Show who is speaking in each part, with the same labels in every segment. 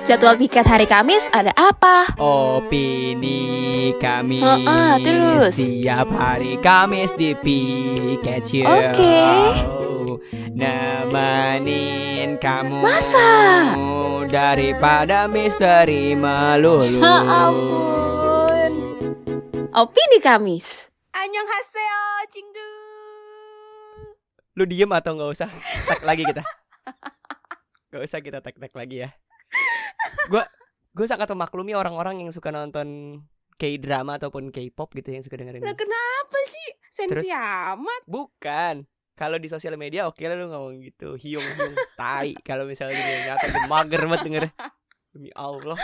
Speaker 1: Jadwal piket hari Kamis ada apa?
Speaker 2: Opini Kamis
Speaker 1: Heeh, terus?
Speaker 2: Tiap hari Kamis di Piket
Speaker 1: Oke.
Speaker 2: Nemenin kamu
Speaker 1: Masa?
Speaker 2: Daripada misteri melulu
Speaker 1: Ya ampun. Opini Kamis.
Speaker 3: Annyeonghaseyo, Cinggu.
Speaker 2: Lu diem atau nggak usah tag lagi kita Gak usah kita tag-tag lagi ya Gue gue sangat memaklumi orang-orang yang suka nonton K-drama ataupun K-pop gitu yang suka dengerin
Speaker 3: Nah, kenapa sih?
Speaker 2: Terus?
Speaker 3: Sensi amat.
Speaker 2: Bukan. Kalau di sosial media oke lah lu ngomong gitu. Hiung hiung tai kalau misalnya di nyata mager banget denger. Demi Allah.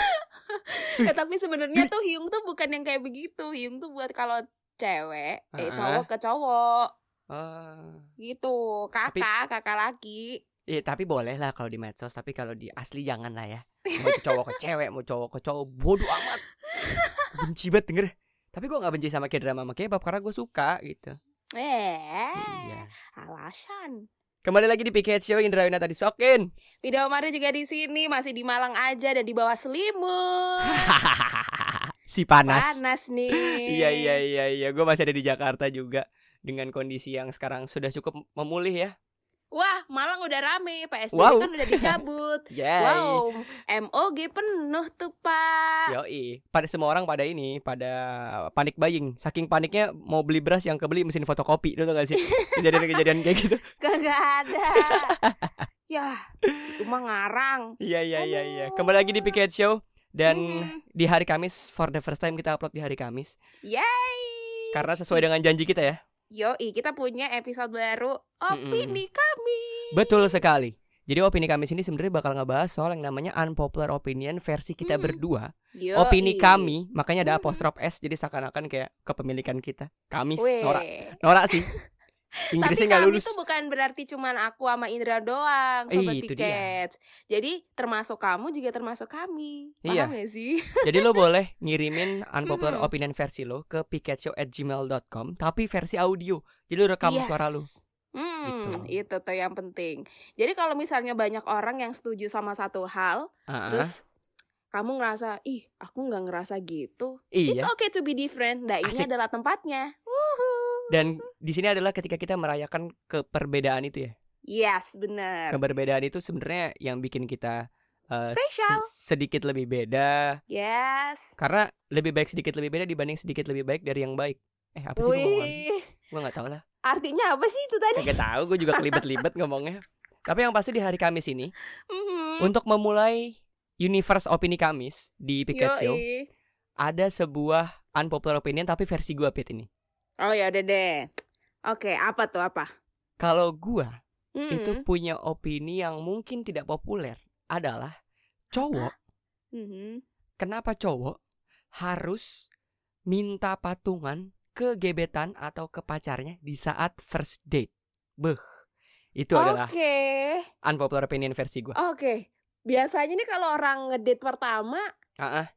Speaker 3: Ya, tapi sebenarnya tuh Hyung tuh bukan yang kayak begitu. Hyung tuh buat kalau cewek, eh cowok ke cowok
Speaker 2: Ah.
Speaker 3: gitu. Kakak, kakak laki.
Speaker 2: Iya, tapi boleh lah kalau di medsos, tapi kalau di asli jangan lah ya. Mau itu cowok ke cewek, mau cowok ke cowok, bodoh amat. Benci banget denger. Tapi gua nggak benci sama K-drama sama K-pop karena gue suka gitu.
Speaker 3: Eh,
Speaker 2: Iya.
Speaker 3: alasan.
Speaker 2: Kembali lagi di PKH Show Indra Winata disokin.
Speaker 3: Video Mario juga di sini masih di Malang aja dan di bawah selimut.
Speaker 2: si panas.
Speaker 3: Panas nih.
Speaker 2: Iya iya iya iya, gue masih ada di Jakarta juga dengan kondisi yang sekarang sudah cukup memulih ya.
Speaker 3: Wah, Malang udah rame. PSBB
Speaker 2: Wow.
Speaker 3: kan udah dicabut. Wow, MOG penuh tuh Pak.
Speaker 2: Yoi, pada semua orang pada ini, pada panik buying. Saking paniknya mau beli beras yang kebeli mesin fotokopi, lu tau gak sih? Kejadian-kejadian kayak gitu.
Speaker 3: Kagak ada. ya, itu mah ngarang.
Speaker 2: Iya iya iya iya. Kembali lagi di PKH Show dan
Speaker 3: Mhm.
Speaker 2: di hari Kamis for the first time kita upload di hari Kamis
Speaker 3: Yay.
Speaker 2: karena sesuai dengan janji kita ya.
Speaker 3: Yoi, kita punya episode baru opini kami.
Speaker 2: Betul sekali. Jadi opini Kamis ini sebenarnya bakal ngebahas soal yang namanya unpopular opinion versi kita
Speaker 3: Mhm.
Speaker 2: berdua.
Speaker 3: Yoi.
Speaker 2: Opini kami, makanya ada apostrof S jadi seakan-akan kayak kepemilikan kita. Kamis,
Speaker 3: Weh.
Speaker 2: Nora. Nora sih. Inggrisnya nggak
Speaker 3: kami
Speaker 2: lulus.
Speaker 3: tuh bukan berarti cuman aku sama Indra doang, sobat
Speaker 2: Ih, itu dia.
Speaker 3: Jadi termasuk kamu juga termasuk kami. Paham
Speaker 2: Iya.
Speaker 3: gak sih?
Speaker 2: Jadi lo boleh ngirimin unpopular
Speaker 3: Mhm.
Speaker 2: opinion versi lo ke piketshow@gmail.com tapi versi audio. Jadi lo rekam
Speaker 3: Yes.
Speaker 2: suara lo.
Speaker 3: Hmm,
Speaker 2: Gitu.
Speaker 3: itu tuh yang penting. Jadi kalau misalnya banyak orang yang setuju sama satu hal,
Speaker 2: Ah,
Speaker 3: terus kamu ngerasa, ih, aku nggak ngerasa gitu. It's
Speaker 2: iya.
Speaker 3: okay to be different. Nah, ini
Speaker 2: Asik.
Speaker 3: adalah tempatnya. Wuhu.
Speaker 2: Dan di sini adalah ketika kita merayakan keperbedaan itu ya.
Speaker 3: Yes, bener.
Speaker 2: Keberbedaan itu sebenarnya yang bikin kita eh,
Speaker 3: Spesial.
Speaker 2: se- sedikit lebih beda
Speaker 3: Yes.
Speaker 2: karena lebih baik sedikit lebih beda dibanding sedikit lebih baik dari yang baik. Eh apa sih gua?
Speaker 3: Wih,
Speaker 2: Gua nggak tahu lah.
Speaker 3: artinya apa sih itu tadi?
Speaker 2: Gak tahu, gue juga kelibet-libet ngomongnya. Tapi yang pasti di hari Kamis ini
Speaker 3: Mhm.
Speaker 2: untuk memulai universe opini Kamis di Piket Show ada sebuah unpopular opinion tapi versi gua Pit ini.
Speaker 3: Oh ya udah deh. Oke, apa tuh apa?
Speaker 2: Kalau gua
Speaker 3: Hmm.
Speaker 2: itu punya opini yang mungkin tidak populer adalah cowok.
Speaker 3: Mhm.
Speaker 2: Kenapa cowok harus minta patungan ke gebetan atau ke pacarnya di saat first date? Beh. Itu adalah
Speaker 3: Oke.
Speaker 2: unpopular opinion versi gua.
Speaker 3: Oke. Biasanya nih kalau orang ngedate pertama
Speaker 2: ah.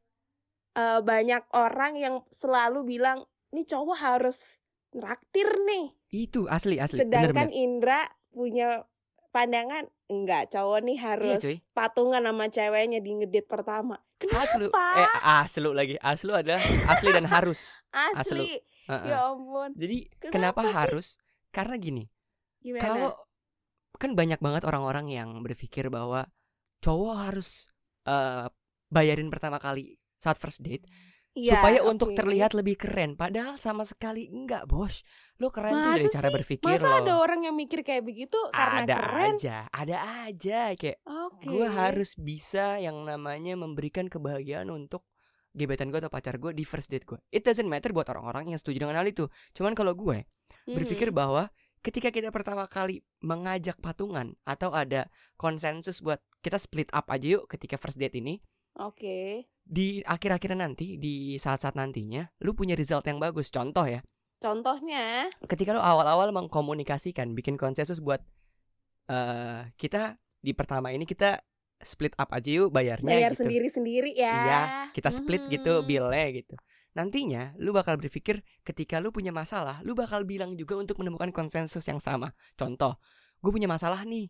Speaker 3: eh, banyak orang yang selalu bilang nih cowok harus nraktir nih.
Speaker 2: Itu asli asli.
Speaker 3: Sedangkan
Speaker 2: Bener-bener.
Speaker 3: Indra punya pandangan enggak cowok nih harus
Speaker 2: Iya, cuy.
Speaker 3: patungan sama ceweknya di ngedate pertama. Kenapa?
Speaker 2: Aslu. Eh aslu lagi. Aslu adalah asli dan harus.
Speaker 3: Asli.
Speaker 2: Ah.
Speaker 3: Ya ampun.
Speaker 2: Jadi
Speaker 3: Kenapa
Speaker 2: kenapa,
Speaker 3: sih?
Speaker 2: harus? Karena gini,
Speaker 3: Gimana?
Speaker 2: kalau kan banyak banget orang-orang yang berpikir bahwa cowok harus eh, bayarin pertama kali saat first date
Speaker 3: Iya,
Speaker 2: supaya untuk
Speaker 3: oke.
Speaker 2: terlihat lebih keren. Padahal sama sekali enggak, Bos. Lo keren tuh
Speaker 3: Masa
Speaker 2: dari cara
Speaker 3: sih?
Speaker 2: berpikir
Speaker 3: Masa
Speaker 2: lo.
Speaker 3: ada orang yang mikir kayak begitu karena
Speaker 2: ada
Speaker 3: keren?
Speaker 2: aja, ada aja kayak
Speaker 3: Oke.
Speaker 2: gue harus bisa yang namanya memberikan kebahagiaan untuk gebetan gue atau pacar gue di first date gue. It doesn't matter buat orang-orang yang setuju dengan hal itu. Cuman kalau gue berpikir
Speaker 3: Mhm.
Speaker 2: bahwa ketika kita pertama kali mengajak patungan atau ada konsensus buat kita split up aja yuk ketika first date ini
Speaker 3: Oke.
Speaker 2: Di akhir-akhir nanti di saat-saat nantinya lu punya result yang bagus. Contoh ya,
Speaker 3: Contohnya,
Speaker 2: ketika lu awal-awal mengkomunikasikan bikin konsensus buat eh kita di pertama ini kita split up aja yuk bayarnya
Speaker 3: bayar
Speaker 2: gitu.
Speaker 3: sendiri-sendiri ya.
Speaker 2: Iya, kita split gitu
Speaker 3: Mhm.
Speaker 2: bilnya gitu. Nantinya lu bakal berpikir ketika lu punya masalah, lu bakal bilang juga untuk menemukan konsensus yang sama. Contoh, gue punya masalah nih.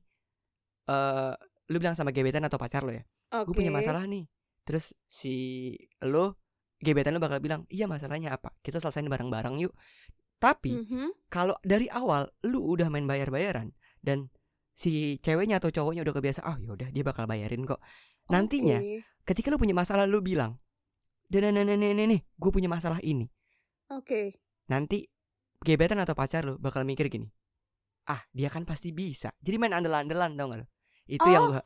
Speaker 2: Eh, lu bilang sama gebetan atau pacar lo ya. gue punya masalah nih terus si lo gebetan lo bakal bilang iya masalahnya apa kita selesain bareng-bareng yuk tapi
Speaker 3: Mhm.
Speaker 2: kalau dari awal lu udah main bayar-bayaran dan si ceweknya atau cowoknya udah kebiasa ah yaudah dia bakal bayarin kok nantinya
Speaker 3: Oke.
Speaker 2: ketika lu punya masalah lu bilang dan nih nih nih nih gue punya masalah ini
Speaker 3: Oke.
Speaker 2: nanti gebetan atau pacar lu bakal mikir gini ah dia kan pasti bisa jadi main andel-andelan tau gak lu itu yang gua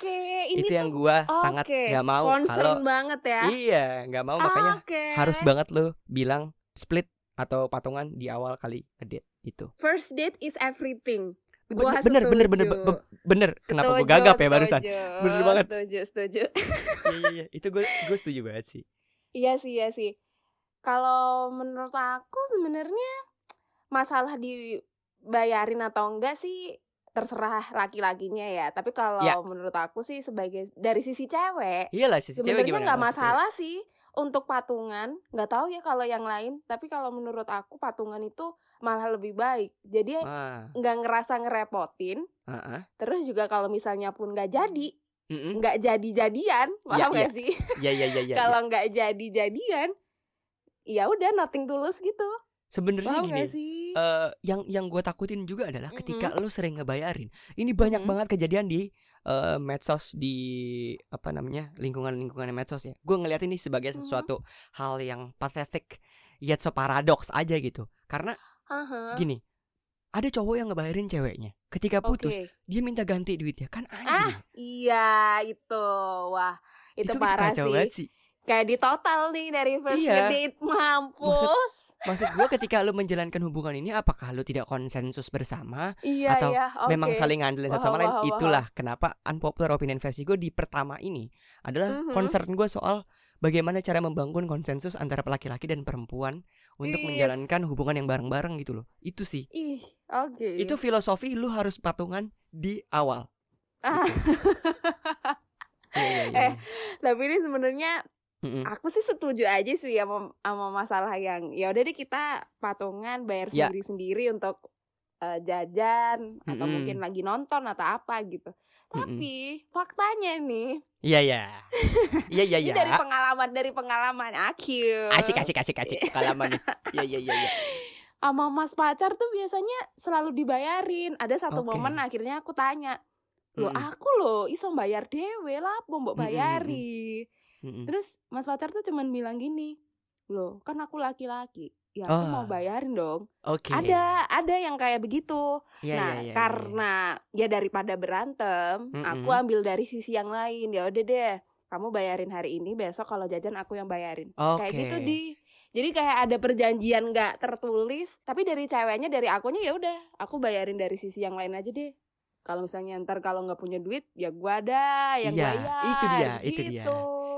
Speaker 3: ini
Speaker 2: itu yang gua sangat
Speaker 3: oke,
Speaker 2: nggak mau kalau
Speaker 3: banget ya.
Speaker 2: iya nggak mau makanya harus banget lu bilang split atau patungan di awal kali ngedate itu
Speaker 3: First date is everything.
Speaker 2: bener
Speaker 3: Gua
Speaker 2: bener bener bener
Speaker 3: setuju.
Speaker 2: be- bener kenapa gue
Speaker 3: Setuju,
Speaker 2: gagap ya barusan
Speaker 3: setuju,
Speaker 2: Bener banget.
Speaker 3: Setuju, setuju.
Speaker 2: iya iya iya itu gue gue setuju banget sih
Speaker 3: Iya sih, iya sih. Kalau menurut aku sebenarnya masalah dibayarin atau enggak sih terserah laki-lakinya ya. Tapi kalau
Speaker 2: Ya.
Speaker 3: menurut aku sih sebagai dari sisi cewek
Speaker 2: iyalah sisi cewek
Speaker 3: sebenarnya
Speaker 2: gimana
Speaker 3: nggak masalah sih untuk patungan. Nggak tahu ya kalau yang lain. Tapi kalau menurut aku patungan itu malah lebih baik. Jadi
Speaker 2: ah
Speaker 3: nggak ngerasa ngerepotin.
Speaker 2: ah, ah.
Speaker 3: Terus juga kalau misalnya pun nggak jadi, nggak jadi-jadian,
Speaker 2: Iya,
Speaker 3: paham nggak sih?
Speaker 2: Iya iya iya iya.
Speaker 3: kalau nggak jadi-jadian, ya udah nothing tulus gitu.
Speaker 2: Sebenarnya gini,
Speaker 3: nggak sih?
Speaker 2: Eh yang yang gue takutin juga adalah ketika
Speaker 3: Mhm.
Speaker 2: lo sering ngebayarin. Ini banyak
Speaker 3: Mhm.
Speaker 2: banget kejadian di eh, medsos di apa namanya lingkungan-lingkungan medsos ya. Gue ngeliat ini sebagai
Speaker 3: Mhm.
Speaker 2: sesuatu hal yang pathetic yet so paradoks aja gitu. Karena
Speaker 3: Aha.
Speaker 2: gini, ada cowok yang ngebayarin ceweknya. Ketika putus,
Speaker 3: Oke.
Speaker 2: dia minta ganti duitnya. Kan
Speaker 3: Ah,
Speaker 2: anjing.
Speaker 3: iya itu. Wah, itu, parah
Speaker 2: kacau
Speaker 3: sih.
Speaker 2: sih.
Speaker 3: Kayak di total nih dari first
Speaker 2: Iya.
Speaker 3: date mampus.
Speaker 2: Maksud gue ketika lo menjalankan hubungan ini apakah lo tidak konsensus bersama
Speaker 3: iya,
Speaker 2: atau
Speaker 3: iya, oke.
Speaker 2: memang saling ngandelin satu sama lain
Speaker 3: paham,
Speaker 2: itulah kenapa unpopular opinion versi gue di pertama ini adalah
Speaker 3: Mhm.
Speaker 2: concern gue soal bagaimana cara membangun konsensus antara laki-laki dan perempuan untuk
Speaker 3: Yes.
Speaker 2: menjalankan hubungan yang bareng-bareng gitu loh itu sih
Speaker 3: Ih, oke.
Speaker 2: itu filosofi lu harus patungan di awal
Speaker 3: Ah,
Speaker 2: Iya, iya, iya,
Speaker 3: Eh,
Speaker 2: iya.
Speaker 3: tapi ini sebenarnya
Speaker 2: Mm-mm.
Speaker 3: aku sih setuju aja sih sama, sama masalah yang ya udah deh kita patungan bayar
Speaker 2: Ya.
Speaker 3: sendiri-sendiri untuk eh, jajan atau
Speaker 2: Mm-mm.
Speaker 3: mungkin lagi nonton atau apa gitu. Tapi faktanya nih,
Speaker 2: iya iya iya iya
Speaker 3: ini
Speaker 2: iya
Speaker 3: dari pengalaman dari pengalaman aku.
Speaker 2: asik asik asik asik pengalaman iya iya iya iya
Speaker 3: Sama mas pacar tuh biasanya selalu dibayarin. Ada satu
Speaker 2: Oke.
Speaker 3: momen akhirnya aku tanya, "Loh,
Speaker 2: Mm-mm.
Speaker 3: aku loh iso bayar dewe lah, mau mbok bayari."
Speaker 2: Mm-mm.
Speaker 3: Terus mas pacar tuh cuman bilang gini, loh kan aku laki-laki, ya aku mau
Speaker 2: Oh.
Speaker 3: bayarin dong.
Speaker 2: oke
Speaker 3: Ada, ada yang kayak begitu.
Speaker 2: Iya,
Speaker 3: nah
Speaker 2: iya, iya, iya.
Speaker 3: karena ya daripada berantem, aku
Speaker 2: Mm-mm.
Speaker 3: ambil dari sisi yang lain. Ya udah deh, kamu bayarin hari ini, besok kalau jajan aku yang bayarin. Kayak
Speaker 2: Oke.
Speaker 3: gitu di. Jadi kayak ada perjanjian nggak tertulis, tapi dari ceweknya dari akunya ya udah, aku bayarin dari sisi yang lain aja deh. Kalau misalnya ntar kalau nggak punya duit, ya gua ada yang
Speaker 2: Iya,
Speaker 3: bayar.
Speaker 2: itu dia, itu dia.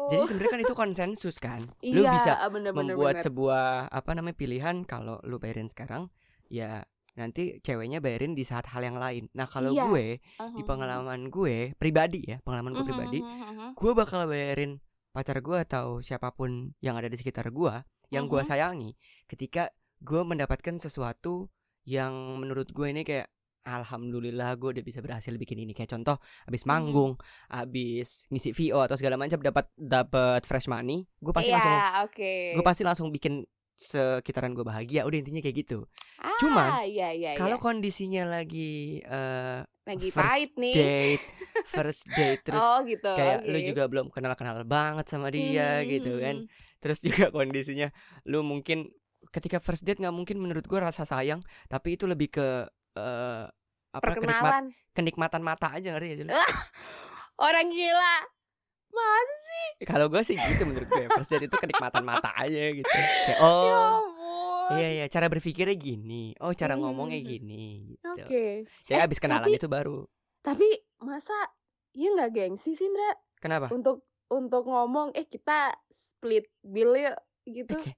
Speaker 2: Jadi sebenarnya kan itu konsensus kan. lu
Speaker 3: iya,
Speaker 2: bisa
Speaker 3: bener-bener
Speaker 2: membuat sebuah apa namanya pilihan kalau lu bayarin sekarang ya nanti ceweknya bayarin di saat hal yang lain. Nah kalau
Speaker 3: Iya.
Speaker 2: gue di pengalaman gue pribadi ya pengalaman gue
Speaker 3: Mhm,
Speaker 2: pribadi,
Speaker 3: mhm,
Speaker 2: gue bakal bayarin pacar gue atau siapa pun yang ada di sekitar gue yang gue
Speaker 3: Mhm.
Speaker 2: sayangi ketika gue mendapatkan sesuatu yang menurut gue ini kayak Alhamdulillah gue udah bisa berhasil bikin ini kayak contoh abis
Speaker 3: Mhm.
Speaker 2: manggung, abis ngisi VO atau segala macam dapat dapat fresh money, gue pasti
Speaker 3: Iya,
Speaker 2: langsung
Speaker 3: oke.
Speaker 2: gue pasti langsung bikin sekitaran gue bahagia udah intinya kayak gitu
Speaker 3: Ah,
Speaker 2: cuman,
Speaker 3: iya, iya,
Speaker 2: kalau kondisinya lagi eh,
Speaker 3: lagi
Speaker 2: first
Speaker 3: pahit nih.
Speaker 2: date first date terus
Speaker 3: oh gitu.
Speaker 2: kayak lu
Speaker 3: oke.
Speaker 2: juga belum kenal kenal banget sama dia
Speaker 3: Hmm,
Speaker 2: gitu
Speaker 3: hmm,
Speaker 2: kan
Speaker 3: hmm.
Speaker 2: terus juga kondisinya lu mungkin ketika first date nggak mungkin menurut gue rasa sayang tapi itu lebih ke eh, apa kenikmat kenikmatan mata aja ngerti gak sih lu?
Speaker 3: Orang gila. Mas,
Speaker 2: kalau gue sih gitu menurut gue first date itu kenikmatan mata aja gitu kayak
Speaker 3: ya
Speaker 2: oh
Speaker 3: ampun.
Speaker 2: iya iya cara berpikirnya gini oh cara ngomongnya
Speaker 3: Hmm.
Speaker 2: gini gitu
Speaker 3: Oke.
Speaker 2: Jadi
Speaker 3: Eh,
Speaker 2: abis kenalan
Speaker 3: tapi-
Speaker 2: itu baru.
Speaker 3: Tapi masa ya nggak gengsi sih, Indra?
Speaker 2: Kenapa?
Speaker 3: Untuk untuk ngomong eh kita split bill yuk gitu.
Speaker 2: Oke.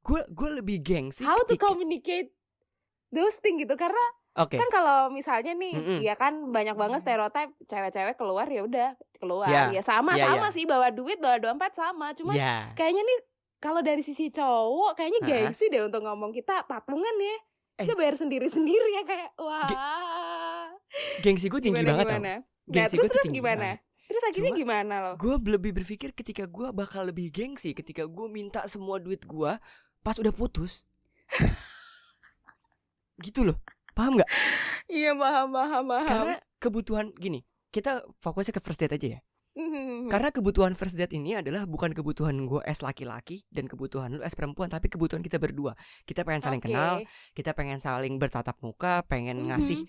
Speaker 2: Gue gue lebih gengsi
Speaker 3: How to
Speaker 2: ketika.
Speaker 3: communicate those things gitu karena
Speaker 2: Oke.
Speaker 3: kan kalau misalnya nih
Speaker 2: Mm-mm.
Speaker 3: ya kan banyak banget stereotip cewek-cewek keluar ya udah keluar
Speaker 2: Ya.
Speaker 3: ya sama
Speaker 2: Ya,
Speaker 3: sama
Speaker 2: ya.
Speaker 3: sih bawa duit bawa dompet sama cuma
Speaker 2: Ya.
Speaker 3: kayaknya nih kalau dari sisi cowok kayaknya
Speaker 2: Ha-ha.
Speaker 3: gengsi deh untuk ngomong kita patungan ya
Speaker 2: Eh.
Speaker 3: kita bayar sendiri-sendiri ya kayak wah
Speaker 2: Gengsi gue tinggi
Speaker 3: gimana
Speaker 2: banget tau.
Speaker 3: gimana nah
Speaker 2: Gengsi
Speaker 3: terus
Speaker 2: gue tuh
Speaker 3: terus
Speaker 2: tinggi
Speaker 3: gimana
Speaker 2: banget.
Speaker 3: Terus akhirnya
Speaker 2: Cuma-
Speaker 3: gimana lo?
Speaker 2: gue lebih berpikir ketika gue bakal lebih gengsi ketika gue minta semua duit gue pas udah putus gitu loh paham nggak
Speaker 3: Iya paham paham paham.
Speaker 2: karena kebutuhan gini kita fokusnya ke first date aja ya
Speaker 3: Mhm.
Speaker 2: karena kebutuhan first date ini adalah bukan kebutuhan gue as laki-laki dan kebutuhan lu as perempuan tapi kebutuhan kita berdua kita pengen saling
Speaker 3: Oke.
Speaker 2: kenal kita pengen saling bertatap muka pengen ngasih
Speaker 3: Mhm.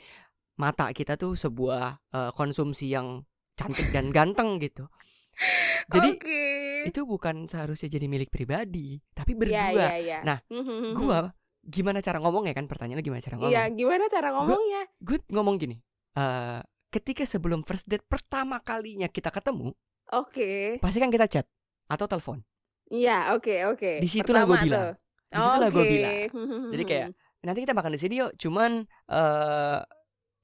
Speaker 2: mata kita tuh sebuah eh, konsumsi yang cantik dan ganteng gitu jadi
Speaker 3: Oke.
Speaker 2: itu bukan seharusnya jadi milik pribadi tapi
Speaker 3: Iya,
Speaker 2: berdua
Speaker 3: iya, iya.
Speaker 2: Nah,
Speaker 3: Mhm.
Speaker 2: gua gimana cara ngomongnya kan pertanyaannya gimana cara ngomong
Speaker 3: Iya, gimana cara ngomongnya?
Speaker 2: gue ngomong gini eh ketika sebelum first date pertama kalinya kita ketemu
Speaker 3: Oke.
Speaker 2: pasti kan kita chat atau telepon
Speaker 3: Iya, oke, oke.
Speaker 2: Di situlah
Speaker 3: Pertama
Speaker 2: gua bilang.
Speaker 3: tuh.
Speaker 2: Di situlah gua
Speaker 3: Oke.
Speaker 2: bilang. Jadi kayak, nanti kita makan di sini yuk cuman eh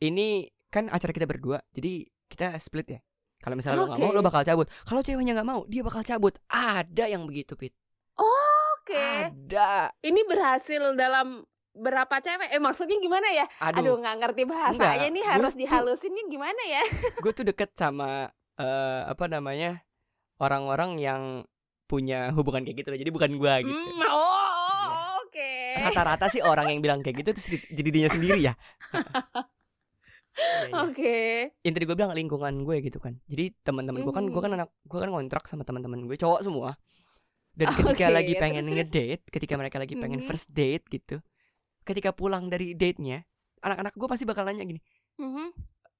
Speaker 2: ini kan acara kita berdua jadi kita split ya kalau misalnya lo nggak mau lo bakal cabut kalau ceweknya nggak mau dia bakal cabut ada yang begitu pit
Speaker 3: Oke.
Speaker 2: ada
Speaker 3: Ini berhasil dalam berapa cewek? Eh maksudnya gimana ya? Aduh,
Speaker 2: aduh,
Speaker 3: nggak ngerti bahasanya
Speaker 2: Enggak,
Speaker 3: nih
Speaker 2: gua
Speaker 3: harus
Speaker 2: tuh-
Speaker 3: dihalusinnya gimana ya?
Speaker 2: gue tuh deket sama eh apa namanya orang-orang yang punya hubungan kayak gitu loh jadi bukan gua gitu
Speaker 3: Hmm, oh, oh, oke.
Speaker 2: rata-rata sih orang yang bilang kayak gitu di- jadi dirinya sendiri ya Iya, iya.
Speaker 3: Oke.
Speaker 2: yang tadi gue bilang lingkungan gue gitu kan jadi teman-teman gue kan gue kan
Speaker 3: Mhm.
Speaker 2: anak gue kan kontrak sama teman-teman gue cowok semua dan ketika
Speaker 3: Oke,
Speaker 2: lagi pengen
Speaker 3: terus?
Speaker 2: ngedate ketika mereka lagi pengen
Speaker 3: Mhm.
Speaker 2: first date gitu ketika pulang dari date-nya anak-anak gue pasti bakal nanya gini
Speaker 3: Mhm.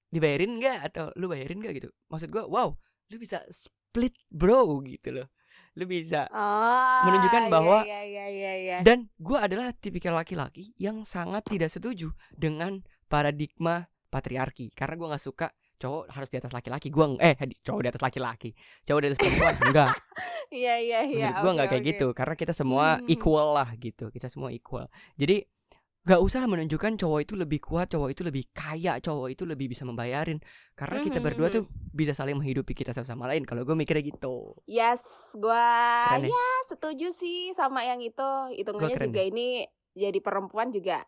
Speaker 2: dibayarin nggak atau lu bayarin nggak gitu maksud gue wow lu bisa split bro gitu loh lu bisa
Speaker 3: Oh,
Speaker 2: Menunjukkan
Speaker 3: iya,
Speaker 2: bahwa-
Speaker 3: iya, iya, iya, iya.
Speaker 2: dan gue adalah tipikal laki-laki yang sangat tidak setuju dengan paradigma patriarki karena gue nggak suka cowok harus di atas laki-laki. Gue eh cowok di atas laki-laki. Cowok di atas perempuan. Enggak.
Speaker 3: Iya, iya, iya.
Speaker 2: menurut gue
Speaker 3: oke,
Speaker 2: nggak kayak
Speaker 3: oke.
Speaker 2: gitu. Karena kita semua
Speaker 3: Hmm.
Speaker 2: equal lah gitu. Kita semua equal. Jadi nggak usah menunjukkan cowok itu lebih kuat cowok itu lebih kaya cowok itu lebih bisa membayarin. Karena kita
Speaker 3: Mhm,
Speaker 2: berdua tuh bisa saling menghidupi kita satu sama lain. Kalau gue mikirnya gitu.
Speaker 3: Yes, gua
Speaker 2: Keren ya?
Speaker 3: ya setuju sih sama yang itu. Hitungannya juga ini jadi perempuan juga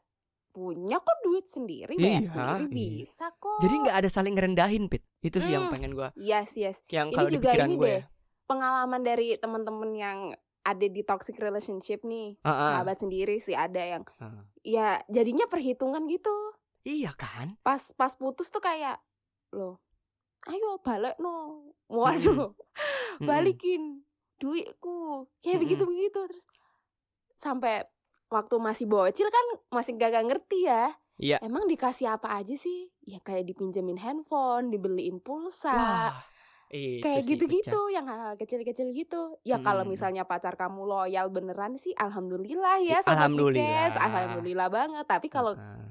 Speaker 3: punya kok duit sendiri, bayar
Speaker 2: Iya,
Speaker 3: sendiri
Speaker 2: iya.
Speaker 3: bisa kok.
Speaker 2: jadi nggak ada saling ngerendahin pit itu sih yang
Speaker 3: Hmm.
Speaker 2: pengen gue
Speaker 3: Yes, yes.
Speaker 2: yang kalau di
Speaker 3: juga
Speaker 2: pikiran gue
Speaker 3: deh. Pengalaman dari teman-teman yang ada di toxic relationship nih,
Speaker 2: Ah, ah.
Speaker 3: sahabat sendiri sih ada yang
Speaker 2: Ah.
Speaker 3: ya jadinya perhitungan gitu.
Speaker 2: iya kan
Speaker 3: Pas pas putus tuh kayak loh, ayo balik no. Waduh,
Speaker 2: Mm-mm.
Speaker 3: balikin duitku. Kayak
Speaker 2: Mm-mm.
Speaker 3: begitu-begitu terus sampai waktu masih bocil kan masih gak, ngerti ya.
Speaker 2: Iya.
Speaker 3: Emang dikasih apa aja sih? Ya kayak dipinjemin handphone, dibeliin pulsa.
Speaker 2: wah itu
Speaker 3: kayak gitu-gitu yang hal-hal kecil-kecil gitu ya kalau
Speaker 2: Hmm.
Speaker 3: misalnya pacar kamu loyal beneran sih alhamdulillah ya
Speaker 2: Ya, alhamdulillah.
Speaker 3: Pikets. alhamdulillah banget tapi kalau
Speaker 2: Ah.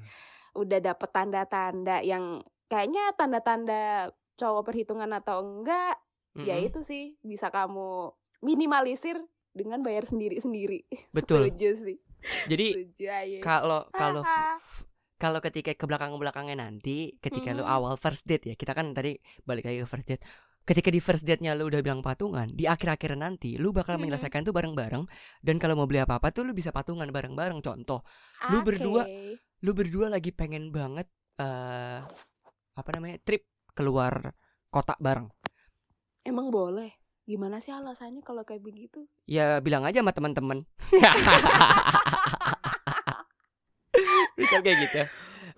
Speaker 3: udah dapet tanda-tanda yang kayaknya tanda-tanda cowok perhitungan atau enggak ya
Speaker 2: Mm-mm.
Speaker 3: itu sih bisa kamu minimalisir dengan bayar sendiri-sendiri
Speaker 2: Betul.
Speaker 3: setuju sih
Speaker 2: jadi kalau kalau kalau ketika ke belakang belakangnya nanti ketika lu
Speaker 3: Mhm.
Speaker 2: awal first date ya kita kan tadi balik lagi ke first date. Ketika di first date-nya lu udah bilang patungan di akhir-akhir nanti lu bakal
Speaker 3: Mhm.
Speaker 2: menyelesaikan tuh bareng-bareng. Dan kalau mau beli apa-apa tuh lu bisa patungan bareng-bareng. Contoh lu berdua- lu berdua lagi pengen banget eh apa namanya trip keluar kota bareng.
Speaker 3: Emang boleh? Gimana sih alasannya kalau kayak begitu?
Speaker 2: Ya bilang aja sama teman-teman misal kayak gitu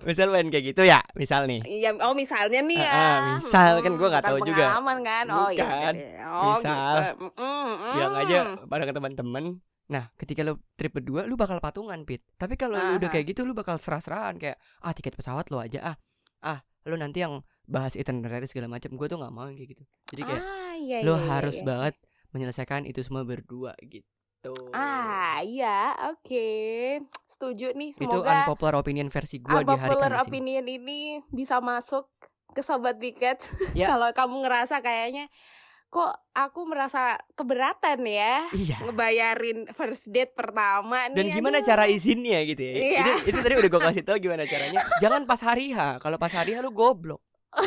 Speaker 2: misal main kayak gitu ya misal nih
Speaker 3: Iya, oh misalnya nih ya.
Speaker 2: ah, misal kan gua nggak
Speaker 3: bukan
Speaker 2: tahu juga.
Speaker 3: Pengalaman kan? Oh iya. Iya, iya. Oh,
Speaker 2: Misal.
Speaker 3: gitu. Mm, mm,
Speaker 2: bilang aja
Speaker 3: mm.
Speaker 2: bareng ke teman-teman nah ketika lu trip berdua lu bakal patungan pit tapi kalau lu udah kayak gitu lu bakal serah-serahan kayak ah tiket pesawat lu aja ah ah lu nanti yang bahas itinerary segala macam gue tuh nggak mau yang kayak gitu jadi kayak
Speaker 3: Ah, iya,
Speaker 2: lu
Speaker 3: iya, iya,
Speaker 2: harus
Speaker 3: iya.
Speaker 2: banget menyelesaikan itu semua berdua gitu
Speaker 3: Ah, iya, oke. Setuju nih.
Speaker 2: itu
Speaker 3: Semoga
Speaker 2: unpopular opinion versi gue di hari
Speaker 3: unpopular opinion ini bisa masuk ke sobat piket.
Speaker 2: Ya.
Speaker 3: Kalau kamu ngerasa kayaknya kok aku merasa keberatan ya
Speaker 2: iya
Speaker 3: ngebayarin first date pertama nih.
Speaker 2: dan gimana
Speaker 3: aduh.
Speaker 2: cara izinnya gitu ya
Speaker 3: Iya.
Speaker 2: itu, itu tadi udah gue kasih tau gimana caranya jangan pas hari H kalau pas hari H lu goblok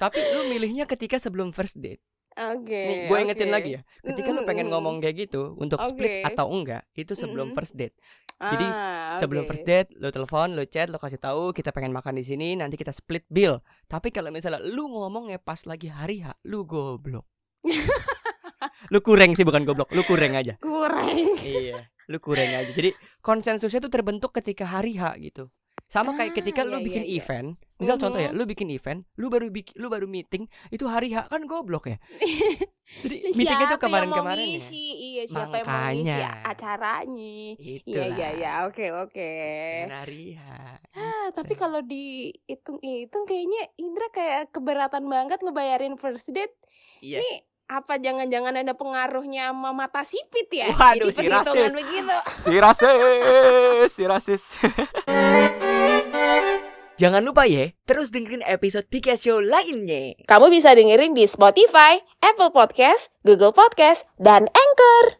Speaker 2: tapi lu milihnya ketika sebelum first date
Speaker 3: Oke.
Speaker 2: nih gue ingetin lagi ya ketika lu pengen ngomong kayak gitu untuk split
Speaker 3: Oke.
Speaker 2: atau enggak itu sebelum
Speaker 3: Mm-mm.
Speaker 2: first date Jadi,
Speaker 3: Ah,
Speaker 2: Sebelum first date, lo telepon, lo chat, lo kasih tahu kita pengen makan di sini, nanti kita split bill. Tapi kalau misalnya lu ngomongnya pas lagi hari H, lu goblok. lu kurang sih bukan goblok, lu kurang aja.
Speaker 3: kurang.
Speaker 2: iya, lu kurang aja. Jadi konsensusnya tuh terbentuk ketika hari H gitu. Sama kayak
Speaker 3: Ah,
Speaker 2: ketika lu
Speaker 3: iya,
Speaker 2: bikin
Speaker 3: iya, iya.
Speaker 2: event, misal contoh ya,
Speaker 3: Mhm.
Speaker 2: lu bikin event, lu baru bikin, lu baru meeting, itu hari H kan goblok ya. Jadi
Speaker 3: yang mau
Speaker 2: kemarin-kemarin ya.
Speaker 3: Iya, siapa yang mau ngisi
Speaker 2: Makanya.
Speaker 3: acaranya?
Speaker 2: Itu
Speaker 3: Iya, iya, iya. Oke, oke.
Speaker 2: Hari H.
Speaker 3: Ah, tapi kalau dihitung-hitung kayaknya Indra kayak keberatan banget ngebayarin first date.
Speaker 2: Iya.
Speaker 3: Nih apa jangan-jangan ada pengaruhnya sama mata sipit ya?
Speaker 2: Waduh,
Speaker 3: Jadi
Speaker 2: si
Speaker 3: perhitungan
Speaker 2: rasis.
Speaker 3: begitu.
Speaker 2: Si rasis, si rasis. Jangan lupa ya, terus dengerin episode Pika Show lainnya.
Speaker 3: Kamu bisa dengerin di Spotify, Apple Podcast, Google Podcast, dan Anchor.